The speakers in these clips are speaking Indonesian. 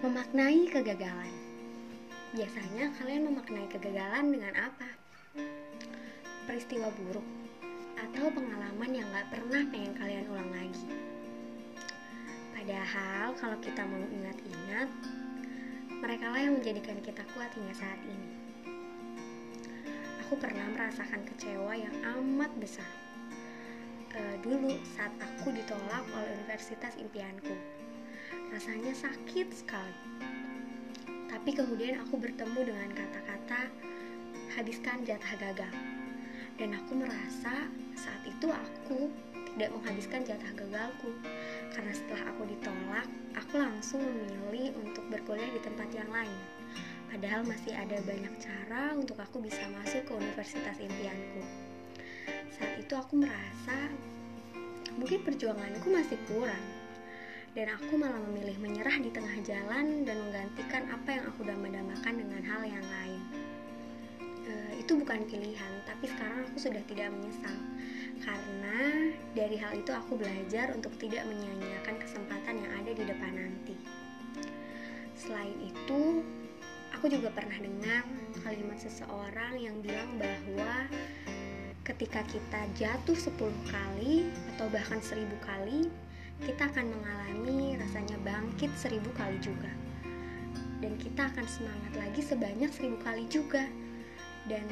Memaknai kegagalan. Biasanya kalian memaknai kegagalan dengan apa? Peristiwa buruk atau pengalaman yang gak pernah pengen kalian ulang lagi. Padahal kalau kita mau ingat-ingat, mereka lah yang menjadikan kita kuat hingga saat ini. Aku pernah merasakan kecewa yang amat besar. Uh, dulu saat aku ditolak oleh universitas impianku rasanya sakit sekali. Tapi kemudian aku bertemu dengan kata-kata habiskan jatah gagal. Dan aku merasa saat itu aku tidak menghabiskan jatah gagalku. Karena setelah aku ditolak, aku langsung memilih untuk berkuliah di tempat yang lain. Padahal masih ada banyak cara untuk aku bisa masuk ke universitas impianku. Saat itu aku merasa mungkin perjuanganku masih kurang dan aku malah memilih menyerah di tengah jalan dan menggantikan apa yang aku dambakan dengan hal yang lain. E, itu bukan pilihan, tapi sekarang aku sudah tidak menyesal karena dari hal itu aku belajar untuk tidak menyia-nyiakan kesempatan yang ada di depan nanti. Selain itu, aku juga pernah dengar kalimat seseorang yang bilang bahwa ketika kita jatuh 10 kali atau bahkan 1000 kali, kita akan mengalami rasanya bangkit seribu kali juga. Dan kita akan semangat lagi sebanyak seribu kali juga. Dan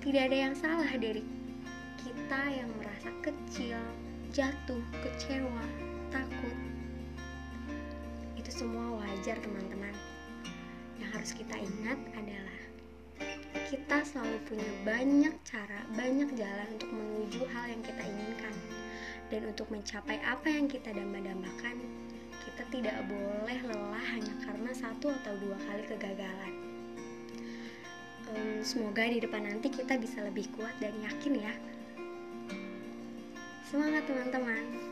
tidak ada yang salah dari kita yang merasa kecil, jatuh, kecewa, takut. Itu semua wajar teman-teman. Yang harus kita ingat adalah kita selalu punya banyak cara, banyak jalan untuk menuju hal yang kita inginkan dan untuk mencapai apa yang kita damba-dambakan, kita tidak boleh lelah hanya karena satu atau dua kali kegagalan. Semoga di depan nanti kita bisa lebih kuat dan yakin ya. Semangat teman-teman!